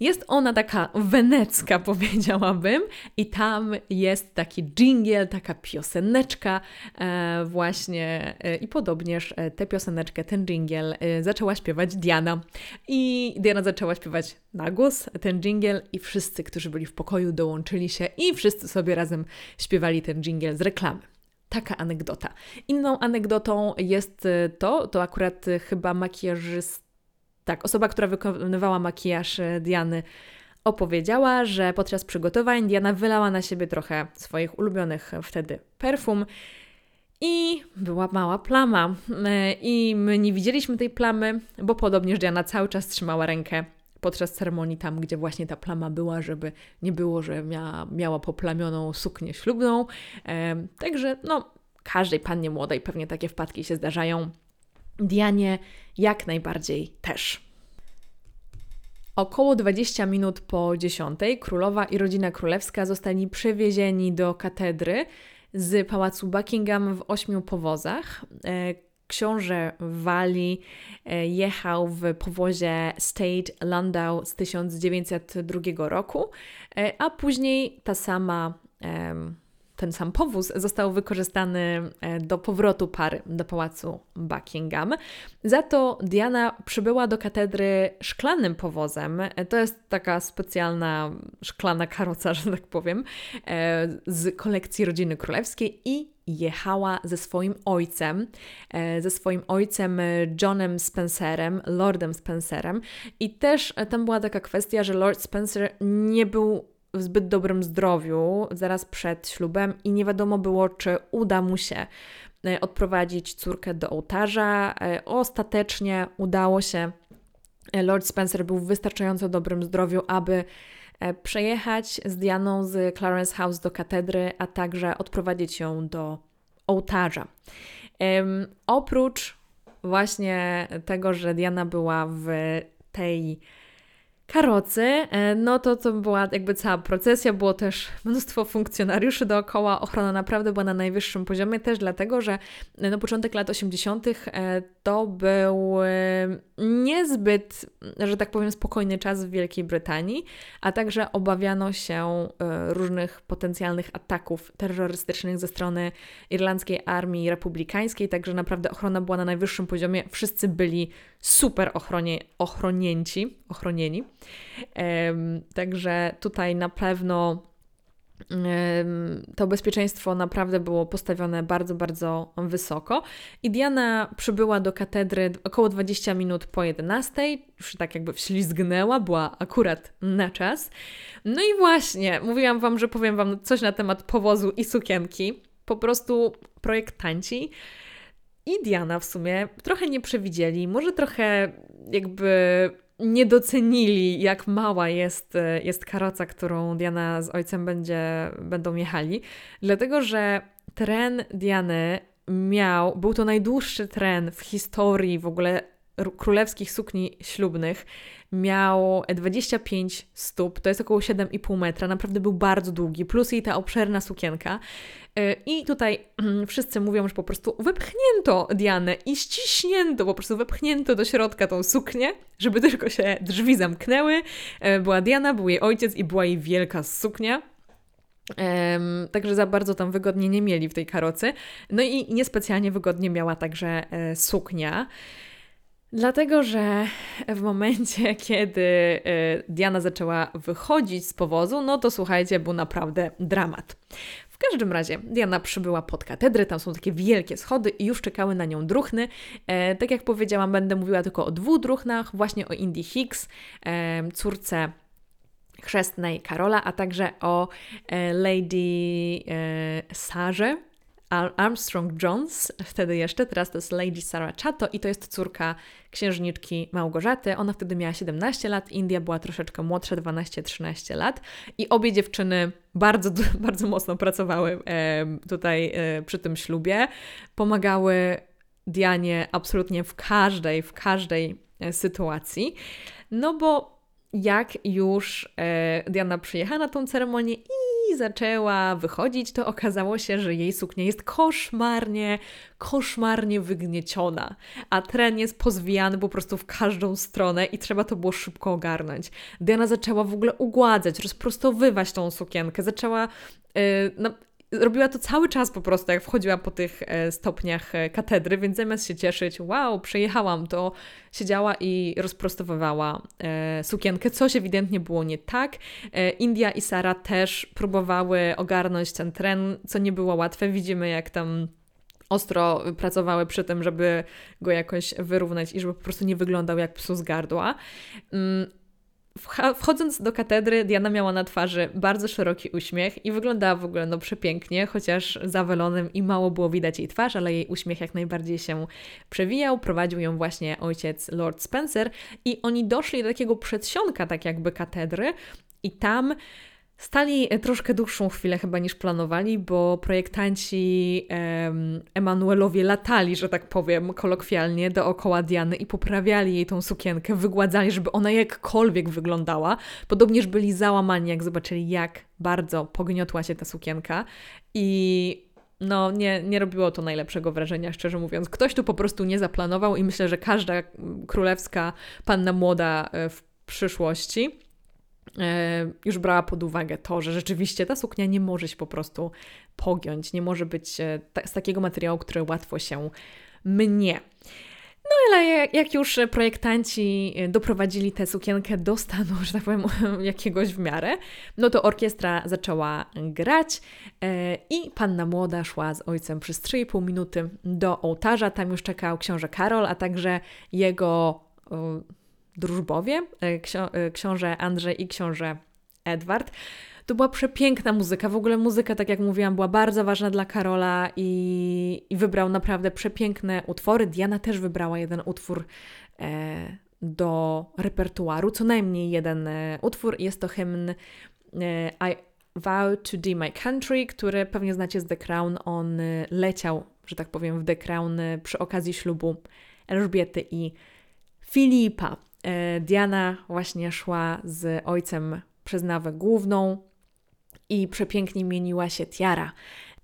Jest ona taka wenecka, powiedziałabym, i tam jest taki jingle, taka pioseneczka e, właśnie e, i podobnież e, tę pioseneczkę, ten jingle zaczęła śpiewać Diana. I Diana zaczęła śpiewać na głos ten jingle i wszyscy, którzy byli w pokoju dołączyli się i wszyscy sobie razem śpiewali ten jingle z reklamy. Taka anegdota. Inną anegdotą jest y, to, to akurat y, chyba makijażyst, tak, osoba, która wykonywała makijaż y, Diany opowiedziała, że podczas przygotowań Diana wylała na siebie trochę swoich ulubionych wtedy perfum i była mała plama. I my nie widzieliśmy tej plamy, bo podobnież Diana cały czas trzymała rękę podczas ceremonii tam, gdzie właśnie ta plama była, żeby nie było, że miała, miała poplamioną suknię ślubną. E, także no, każdej pannie młodej pewnie takie wpadki się zdarzają. Dianie jak najbardziej też. Około 20 minut po 10 królowa i rodzina królewska zostali przewiezieni do katedry z pałacu Buckingham w ośmiu powozach. Książę Wali e, jechał w powozie State Landau z 1902 roku, e, a później ta sama ten sam powóz został wykorzystany e, do powrotu pary do pałacu Buckingham. Za to Diana przybyła do katedry szklanym powozem. To jest taka specjalna szklana karoca, że tak powiem, z kolekcji rodziny królewskiej i jechała ze swoim ojcem, e, ze swoim ojcem Johnem Spencerem, Lordem Spencerem. I też tam była taka kwestia, że Lord Spencer nie był w zbyt dobrym zdrowiu zaraz przed ślubem i nie wiadomo było, czy uda mu się e, odprowadzić córkę do ołtarza. E, ostatecznie udało się. Lord Spencer był w wystarczająco dobrym zdrowiu, aby E, przejechać z Dianą z Clarence House do katedry, a także odprowadzić ją do ołtarza. Oprócz właśnie tego, że Diana była w tej karocy, e, no to to była jakby cała procesja, było też mnóstwo funkcjonariuszy dookoła, ochrona naprawdę była na najwyższym poziomie, też dlatego, że na początek lat 80. E, to był e, niezbyt, że tak powiem, spokojny czas w Wielkiej Brytanii, a także obawiano się różnych potencjalnych ataków terrorystycznych ze strony irlandzkiej armii republikańskiej, także naprawdę ochrona była na najwyższym poziomie, wszyscy byli super ochronie, ochronięci, ochronieni. Także tutaj na pewno to bezpieczeństwo naprawdę było postawione bardzo, bardzo wysoko. I Diana przybyła do katedry około 20 minut po 11, już tak jakby wślizgnęła, była akurat na czas. No i właśnie, mówiłam Wam, że powiem Wam coś na temat powozu i sukienki. Po prostu projektanci i Diana w sumie trochę nie przewidzieli, może trochę jakby nie docenili, jak mała jest, jest karoca, którą Diana z ojcem będzie, będą jechali, dlatego że tren Diany miał, był to najdłuższy tren w historii w ogóle królewskich sukni ślubnych. Miał 25 stóp, to jest około 7,5 metra, naprawdę był bardzo długi, plus i ta obszerna sukienka. Y, I tutaj wszyscy mówią, że po prostu wepchnięto Dianę i ściśnięto, po prostu wepchnięto do środka tą suknię, żeby tylko się drzwi zamknęły. Y, była Diana, był jej ojciec i była jej wielka suknia. Um, także za bardzo tam wygodnie nie mieli w tej karocy. No i niespecjalnie wygodnie miała także e, suknia. Dlatego, że w momencie, kiedy y, Diana zaczęła wychodzić z powozu, no to słuchajcie, był naprawdę dramat. W każdym razie Diana przybyła pod katedrę, tam są takie wielkie schody i już czekały na nią druchny. E, tak jak powiedziałam, będę mówiła tylko o dwóch druchnach, właśnie o Indie Hicks, e, córce chrzestnej Karola, a także o e, Lady e, Sarze, Armstrong Jones, wtedy jeszcze, teraz to jest Lady Sarah Chato i to jest córka księżniczki Małgorzaty. Ona wtedy miała 17 lat, India była troszeczkę młodsza, 12-13 lat i obie dziewczyny bardzo, bardzo mocno pracowały tutaj e, przy tym ślubie. Pomagały Dianie absolutnie w każdej, w każdej e, sytuacji. No bo jak już e, Diana przyjechała na tą ceremonię i zaczęła wychodzić, to okazało się, że jej suknia jest koszmarnie, koszmarnie wygnieciona, a tren jest pozwijany po prostu w każdą stronę i trzeba to było szybko ogarnąć. Diana zaczęła w ogóle ugładzać, rozprostowywać tą sukienkę, zaczęła yy, no, robiła to cały czas po prostu, jak wchodziła po tych e, stopniach e, katedry, więc zamiast się cieszyć, wow, przejechałam, to siedziała i rozprostowywała e, sukienkę, coś ewidentnie było nie tak. India i Sara też próbowały ogarnąć ten tren, co nie było łatwe. Widzimy, jak tam ostro pracowały przy tym, żeby go jakoś wyrównać i żeby po prostu nie wyglądał jak psu z gardła. Wchodząc do katedry, Diana miała na twarzy bardzo szeroki uśmiech i wyglądała w ogóle no przepięknie, chociaż za welonem i mało było widać jej twarz, ale jej uśmiech jak najbardziej się przewijał. Prowadził ją właśnie ojciec Lord Spencer i oni doszli do takiego przedsionka, tak jakby katedry, i tam Stali troszkę dłuższą chwilę chyba niż planowali, bo projektanci em, Emanuelowie latali, że tak powiem kolokwialnie, dookoła Diany i poprawiali jej tą sukienkę, wygładzali, żeby ona jakkolwiek wyglądała. Podobnież byli załamani, jak zobaczyli, jak bardzo pogniotła się ta sukienka i no, nie, nie robiło to najlepszego wrażenia, szczerze mówiąc. Ktoś tu po prostu nie zaplanował i myślę, że każda królewska panna młoda e, w przyszłości E, już brała pod uwagę to, że rzeczywiście ta suknia nie może się po prostu pogiąć, nie może być e, z takiego materiału, który łatwo się mnie. No ale jak już projektanci doprowadzili tę sukienkę do stanu, że tak powiem, jakiegoś w miarę, no to orkiestra zaczęła grać e, i panna młoda szła z ojcem przez 3,5 minuty do ołtarza. Tam już czekał książę Karol, a także jego drużbowie, e, ksio e, książę Andrzej i książę Edward. To była przepiękna muzyka. W ogóle muzyka, tak jak mówiłam, była bardzo ważna dla Karola i, i wybrał naprawdę przepiękne utwory. Diana też wybrała jeden utwór e, do repertuaru, co najmniej jeden e, utwór. Jest to hymn e, I Vow to Thee My Country, który pewnie znacie z The Crown. On e, leciał, że tak powiem, w The Crown przy okazji ślubu Elżbiety i Filipa. E, Diana właśnie szła z ojcem przez nawę główną i przepięknie mieniła się tiara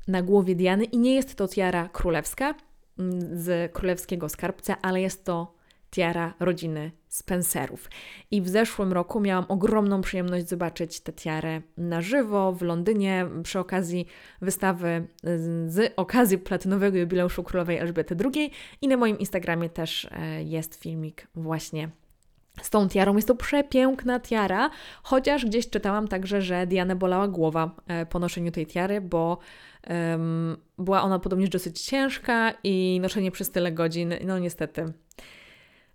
na głowie Diany i nie jest to tiara królewska mm, z królewskiego skarbca, ale jest to tiara rodziny Spencerów. I w zeszłym roku miałam ogromną przyjemność zobaczyć tę tiarę na żywo w Londynie przy okazji wystawy z okazji platynowego jubileuszu królowej Elżbiety II i na moim Instagramie też e, jest filmik właśnie z tą tiarą. Jest to przepiękna tiara, chociaż gdzieś czytałam także, że Dianę bolała głowa e, po noszeniu tej tiary, bo um, była ona podobnież dosyć ciężka i noszenie przez tyle godzin, no niestety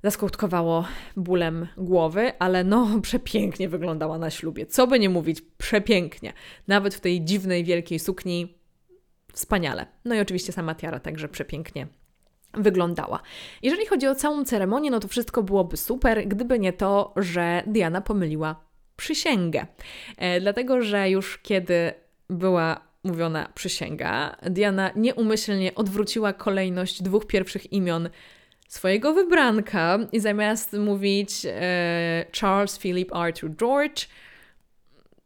zaskutkowało bólem głowy, ale no przepięknie wyglądała na ślubie. Co by nie mówić, przepięknie. Nawet w tej dziwnej, wielkiej sukni wspaniale. No i oczywiście sama tiara także przepięknie wyglądała. Jeżeli chodzi o całą ceremonię, no to wszystko byłoby super, gdyby nie to, że Diana pomyliła przysięgę. E, dlatego, że już kiedy była mówiona przysięga, Diana nieumyślnie odwróciła kolejność dwóch pierwszych imion swojego wybranka i zamiast mówić e, Charles Philip Arthur George,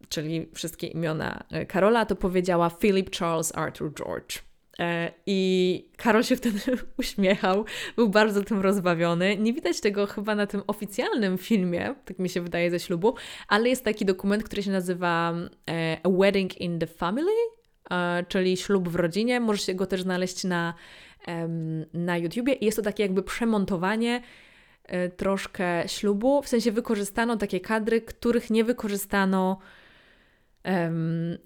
czyli wszystkie imiona e, Karola, to powiedziała Philip Charles Arthur George. E, I Karol się wtedy uśmiechał, był bardzo tym rozbawiony. Nie widać tego chyba na tym oficjalnym filmie, tak mi się wydaje, ze ślubu, ale jest taki dokument, który się nazywa e, A Wedding in the Family, e, czyli ślub w rodzinie. Możecie go też znaleźć na, na YouTubie. I jest to takie jakby przemontowanie troszkę ślubu, w sensie wykorzystano takie kadry, których nie wykorzystano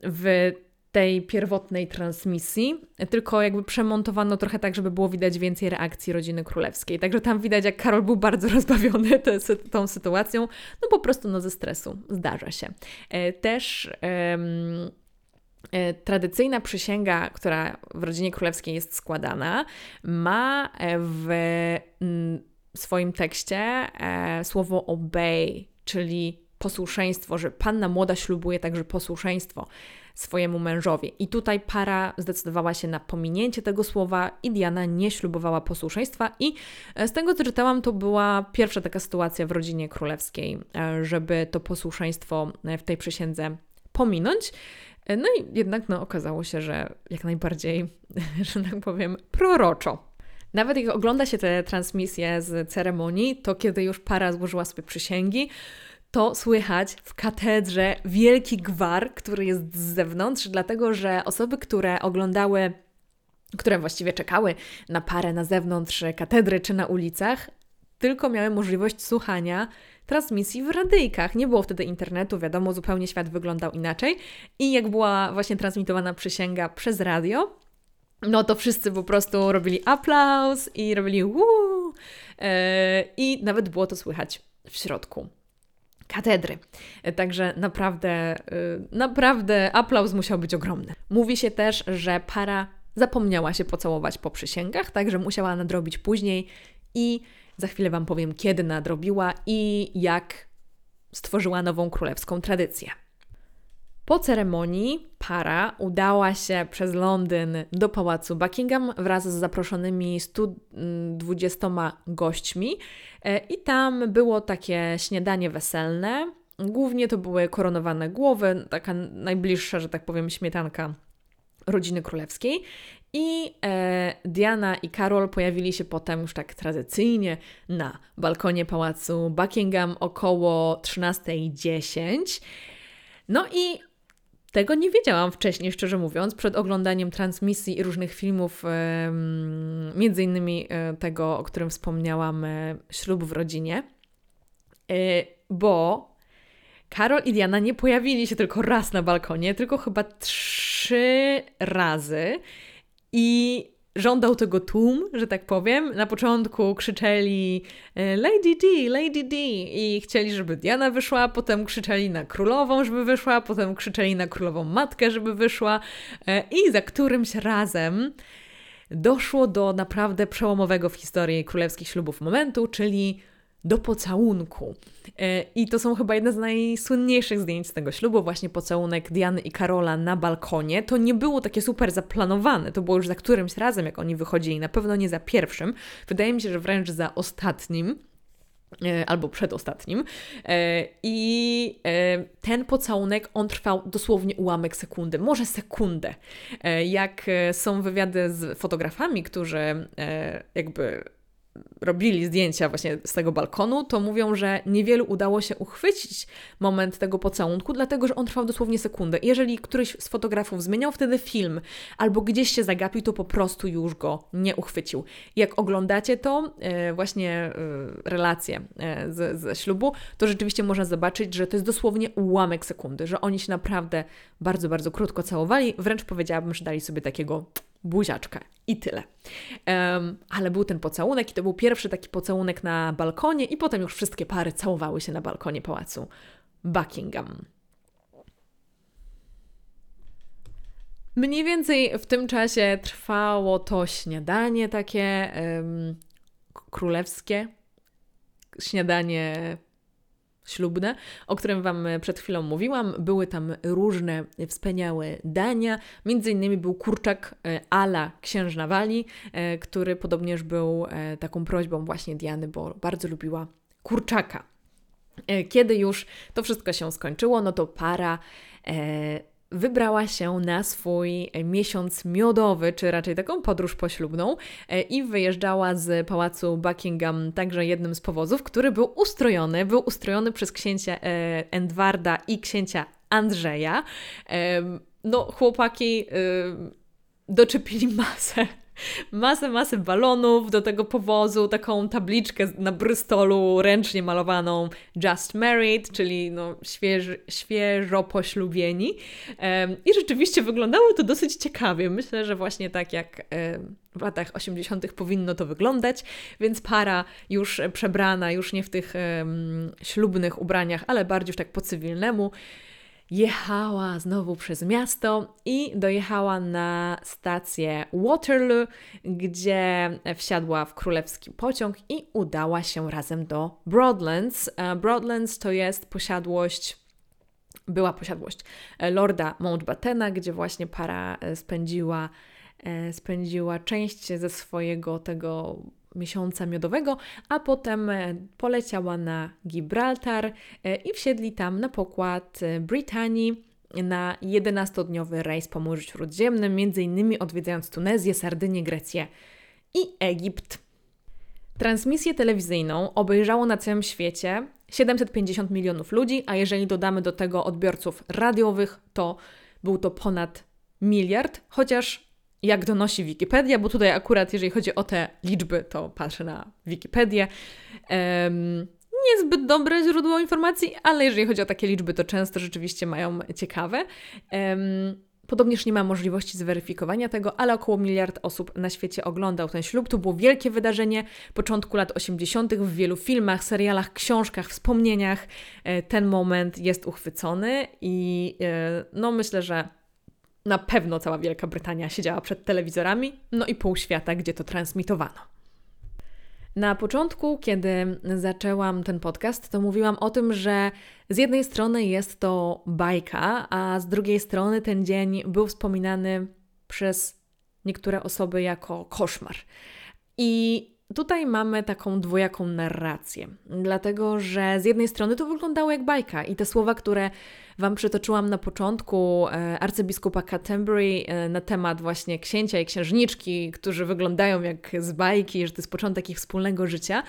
w tej pierwotnej transmisji, tylko jakby przemontowano trochę tak, żeby było widać więcej reakcji rodziny królewskiej. Także tam widać, jak Karol był bardzo rozbawiony te, tą sytuacją, no po prostu no ze stresu, zdarza się. E, też um, tradycyjna przysięga, która w rodzinie królewskiej jest składana, ma w swoim tekście e, słowo obey, czyli posłuszeństwo, że panna młoda ślubuje także posłuszeństwo swojemu mężowi. I tutaj para zdecydowała się na pominięcie tego słowa i Diana nie ślubowała posłuszeństwa i e, z tego co czytałam, to była pierwsza taka sytuacja w rodzinie królewskiej, e, żeby to posłuszeństwo e, w tej przysiędze pominąć. No i jednak no, okazało się, że jak najbardziej, że tak powiem, proroczo. Nawet jak ogląda się te transmisje z ceremonii, to kiedy już para złożyła sobie przysięgi, to słychać w katedrze wielki gwar, który jest z zewnątrz, dlatego że osoby, które oglądały, które właściwie czekały na parę na zewnątrz katedry czy na ulicach, tylko miały możliwość słuchania transmisji w radyjkach. Nie było wtedy internetu, wiadomo, zupełnie świat wyglądał inaczej. I jak była właśnie transmitowana przysięga przez radio, no to wszyscy po prostu robili aplauz i robili uuu, yy, i nawet było to słychać w środku katedry. Także naprawdę, y, naprawdę aplauz musiał być ogromny. Mówi się też, że para zapomniała się pocałować po przysięgach, także musiała nadrobić później i za chwilę Wam powiem, kiedy nadrobiła i jak stworzyła nową królewską tradycję. Po ceremonii para udała się przez Londyn do pałacu Buckingham wraz z zaproszonymi 120 gośćmi e, i tam było takie śniadanie weselne. Głównie to były koronowane głowy, taka najbliższa, że tak powiem, śmietanka rodziny królewskiej. I e, Diana i Karol pojawili się potem już tak tradycyjnie na balkonie pałacu Buckingham około 13.10. No i tego nie wiedziałam wcześniej, szczerze mówiąc, przed oglądaniem transmisji i różnych filmów, między innymi e, tego, o którym wspomniałam, e, ślub w rodzinie, e, bo Karol i Diana nie pojawili się tylko raz na balkonie, tylko chyba trzy razy. I żądał tego tłum, że tak powiem. Na początku krzyczeli e, Lady D, Lady D i chcieli, żeby Diana wyszła, potem krzyczeli na królową, żeby wyszła, potem krzyczeli na królową matkę, żeby wyszła e, i za którymś razem doszło do naprawdę przełomowego w historii królewskich ślubów momentu, czyli do pocałunku. E, I to są chyba jedne z najsłynniejszych zdjęć z tego ślubu, właśnie pocałunek Diany i Karola na balkonie. To nie było takie super zaplanowane, to było już za którymś razem, jak oni wychodzili, na pewno nie za pierwszym. Wydaje mi się, że wręcz za ostatnim e, albo przedostatnim. E, I ten pocałunek, on trwał dosłownie ułamek sekundy, może sekundę. Jak są wywiady z fotografami, którzy jakby robili zdjęcia właśnie z tego balkonu, to mówią, że niewielu udało się uchwycić moment tego pocałunku, dlatego że on trwał dosłownie sekundę. Jeżeli któryś z fotografów zmieniał wtedy film albo gdzieś się zagapił, to po prostu już go nie uchwycił. Jak oglądacie to, e, właśnie e, relacje e, ze ślubu, to rzeczywiście można zobaczyć, że to jest dosłownie ułamek sekundy, że oni się naprawdę bardzo, bardzo krótko całowali. Wręcz powiedziałabym, że dali sobie takiego buziaczkę i tyle. Um, ale był ten pocałunek i to był pierwszy taki pocałunek na balkonie i potem już wszystkie pary całowały się na balkonie pałacu Buckingham. Mniej więcej w tym czasie trwało to śniadanie takie um, królewskie, śniadanie ślubne, o którym Wam przed chwilą mówiłam. Były tam różne wspaniałe dania. Między innymi był kurczak e, ala księżna Wali, e, który podobnież był e, taką prośbą właśnie Diany, bo bardzo lubiła kurczaka. Kiedy już to wszystko się skończyło, no to para wybrała się na swój miesiąc miodowy, czy raczej taką podróż poślubną e, i wyjeżdżała z pałacu Buckingham także jednym z powozów, który był ustrojony, był ustrojony przez księcia e, Edwarda i księcia Andrzeja. No, chłopaki doczepili masę masę, masę balonów do tego powozu, taką tabliczkę na Bristolu ręcznie malowaną Just Married, czyli no, świeży, świeżo poślubieni. I rzeczywiście wyglądało to dosyć ciekawie. Myślę, że właśnie tak jak w latach 80. powinno to wyglądać, więc para już przebrana, już nie w tych ślubnych ubraniach, ale bardziej już tak po cywilnemu, jechała znowu przez miasto i dojechała na stację Waterloo, gdzie wsiadła w królewski pociąg i udała się razem do Broadlands. E, Broadlands to jest posiadłość była posiadłość Lorda Mountbattena, gdzie właśnie para e, spędziła, e, spędziła część ze swojego tego miesiąca miodowego, a potem e, poleciała na Gibraltar e, i wsiedli tam na pokład e, Brytanii na 11-dniowy rejs po Morzu Śródziemnym, innymi odwiedzając Tunezję, Sardynię, Grecję i Egipt. Transmisję telewizyjną obejrzało na całym świecie 750 milionów ludzi, a jeżeli dodamy do tego odbiorców radiowych, to był to ponad miliard, chociaż jak donosi Wikipedia, bo tutaj akurat jeżeli chodzi o te liczby, to patrzę na Wikipedię. Um, niezbyt dobre źródło informacji, ale jeżeli chodzi o takie liczby, to często rzeczywiście mają ciekawe. Um, Podobnież nie ma możliwości zweryfikowania tego, ale około miliard osób na świecie oglądał ten ślub. To było wielkie wydarzenie początku lat 80. w wielu filmach, serialach, książkach, wspomnieniach. E, ten moment jest uchwycony i e, no myślę, że na pewno cała Wielka Brytania siedziała przed telewizorami, no i pół świata, gdzie to transmitowano. Na początku, kiedy zaczęłam ten podcast, to mówiłam o tym, że z jednej strony jest to bajka, a z drugiej strony ten dzień był wspominany przez niektóre osoby jako koszmar. I Tutaj mamy taką dwojaką narrację, dlatego że z jednej strony to wyglądało jak bajka i te słowa, które Wam przytoczyłam na początku e, arcybiskupa Canterbury e, na temat właśnie księcia i księżniczki, którzy wyglądają jak z bajki, że to jest początek ich wspólnego życia.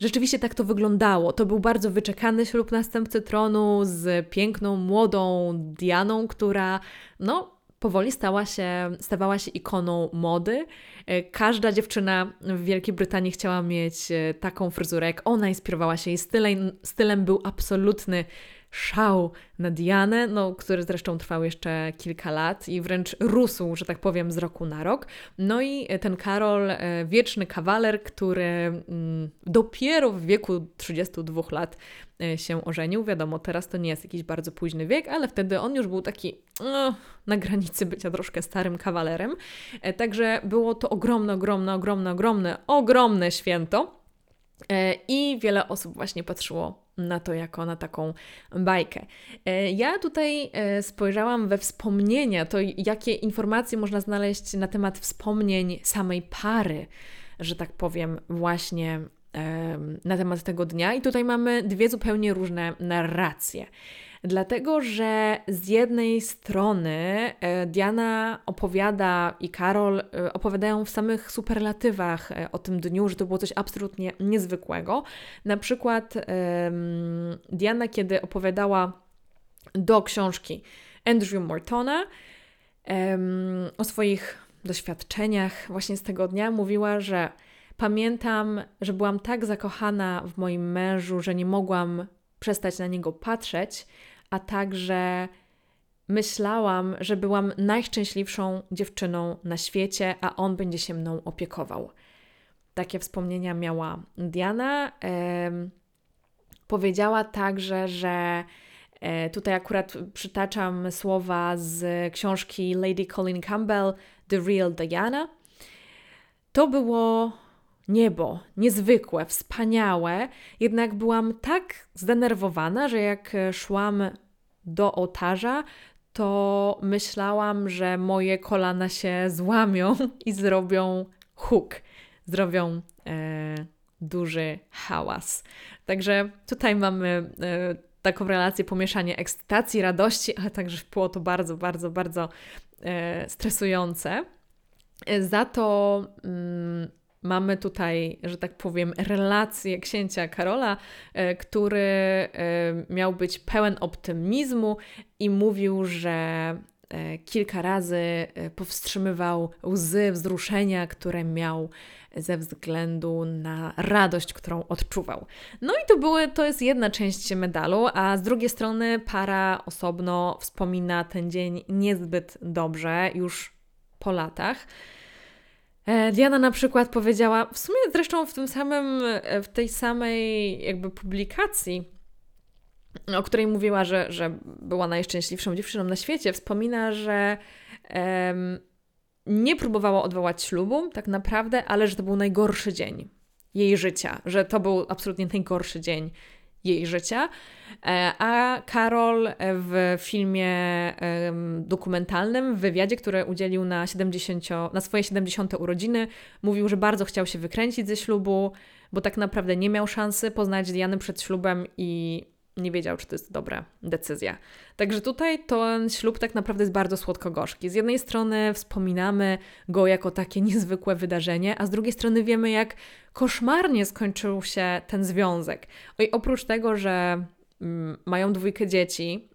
Rzeczywiście tak to wyglądało. To był bardzo wyczekany ślub następcy tronu z piękną, młodą Dianą, która no, powoli stała się, stawała się ikoną mody. E, każda dziewczyna w Wielkiej Brytanii chciała mieć e, taką fryzurę, jak ona inspirowała się. Jej stylem, stylem był absolutny szał na Dianę, no, który zresztą trwał jeszcze kilka lat i wręcz rósł, że tak powiem, z roku na rok. No i ten Karol, e, wieczny kawaler, który mm, dopiero w wieku 32 lat e, się ożenił. Wiadomo, teraz to nie jest jakiś bardzo późny wiek, ale wtedy on już był taki no, na granicy bycia troszkę starym kawalerem. E, także było to ogromne, ogromne, ogromne, ogromne, ogromne święto. I wiele osób właśnie patrzyło na to jako na taką bajkę. E, ja tutaj e, spojrzałam we wspomnienia, to jakie informacje można znaleźć na temat wspomnień samej pary, że tak powiem, właśnie na temat tego dnia. I tutaj mamy dwie zupełnie różne narracje. Dlatego, że z jednej strony e, Diana opowiada i Karol e, opowiadają w samych superlatywach e, o tym dniu, że to było coś absolutnie niezwykłego. Na przykład Diana, kiedy opowiadała do książki Andrew Mortona o swoich doświadczeniach właśnie z tego dnia, mówiła, że pamiętam, że byłam tak zakochana w moim mężu, że nie mogłam przestać na niego patrzeć, a także myślałam, że byłam najszczęśliwszą dziewczyną na świecie, a on będzie się mną opiekował. Takie wspomnienia miała Diana. powiedziała także, że e, tutaj akurat przytaczam słowa z książki Lady Colin Campbell, The Real Diana. To było niebo, niezwykłe, wspaniałe, jednak byłam tak zdenerwowana, że jak szłam do ołtarza, to myślałam, że moje kolana się złamią i zrobią huk, zrobią e, duży hałas. Także tutaj mamy e, taką relację, pomieszanie ekscytacji, radości, ale także było to bardzo, bardzo, bardzo e, stresujące. Za to mm, Mamy tutaj, że tak powiem, relację księcia Karola, e, który e, miał być pełen optymizmu i mówił, że e, kilka razy powstrzymywał łzy wzruszenia, które miał ze względu na radość, którą odczuwał. No i to, były, to jest jedna część medalu, a z drugiej strony para osobno wspomina ten dzień niezbyt dobrze, już po latach. E, Diana na przykład powiedziała, w sumie zresztą w tym samym, e, w tej samej jakby publikacji, o której mówiła, że, że była najszczęśliwszą dziewczyną na świecie, wspomina, że um, nie próbowała odwołać ślubu tak naprawdę, ale że to był najgorszy dzień jej życia, że to był absolutnie najgorszy dzień jej życia. E, a Karol w filmie dokumentalnym, w wywiadzie, który udzielił na, 70, na swoje 70. urodziny, mówił, że bardzo chciał się wykręcić ze ślubu, bo tak naprawdę nie miał szansy poznać Diany przed ślubem i nie wiedział, czy to jest dobra decyzja. Także tutaj ten ślub tak naprawdę jest bardzo słodko-gorzki. Z jednej strony wspominamy go jako takie niezwykłe wydarzenie, a z drugiej strony wiemy, jak koszmarnie skończył się ten związek. I oprócz tego, że mm, mają dwójkę dzieci,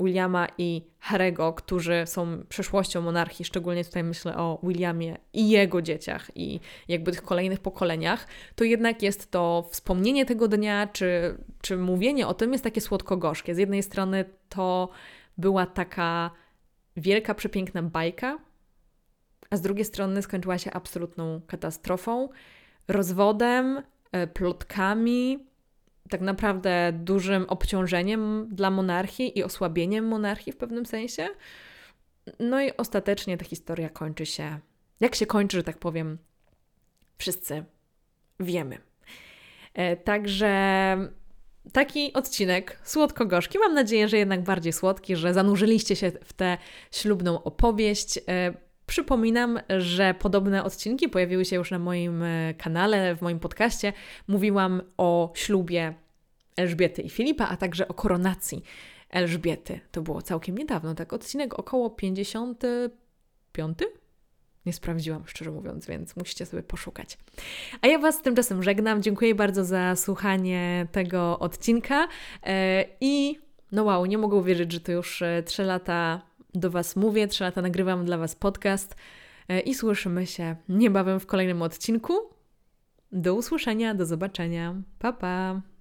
Williama i Harego, którzy są przeszłością monarchii, szczególnie tutaj myślę o Williamie i jego dzieciach i jakby tych kolejnych pokoleniach, to jednak jest to wspomnienie tego dnia, czy, czy mówienie o tym jest takie słodko-gorzkie. Z jednej strony to była taka wielka, przepiękna bajka, a z drugiej strony skończyła się absolutną katastrofą, rozwodem, e, plotkami, tak naprawdę dużym obciążeniem dla monarchii i osłabieniem monarchii w pewnym sensie. No i ostatecznie ta historia kończy się, jak się kończy, że tak powiem, wszyscy wiemy. E, także taki odcinek słodko-gorzki. Mam nadzieję, że jednak bardziej słodki, że zanurzyliście się w tę ślubną opowieść. Przypominam, że podobne odcinki pojawiły się już na moim e, kanale, w moim podcaście. Mówiłam o ślubie Elżbiety i Filipa, a także o koronacji Elżbiety. To było całkiem niedawno, tak odcinek około 55? Nie sprawdziłam, szczerze mówiąc, więc musicie sobie poszukać. A ja Was tymczasem żegnam. Dziękuję bardzo za słuchanie tego odcinka. E, I no wow, nie mogę uwierzyć, że to już 3 e, lata do Was mówię, 3 lata nagrywam dla Was podcast. E, I słyszymy się niebawem w kolejnym odcinku. Do usłyszenia, do zobaczenia. Pa, pa!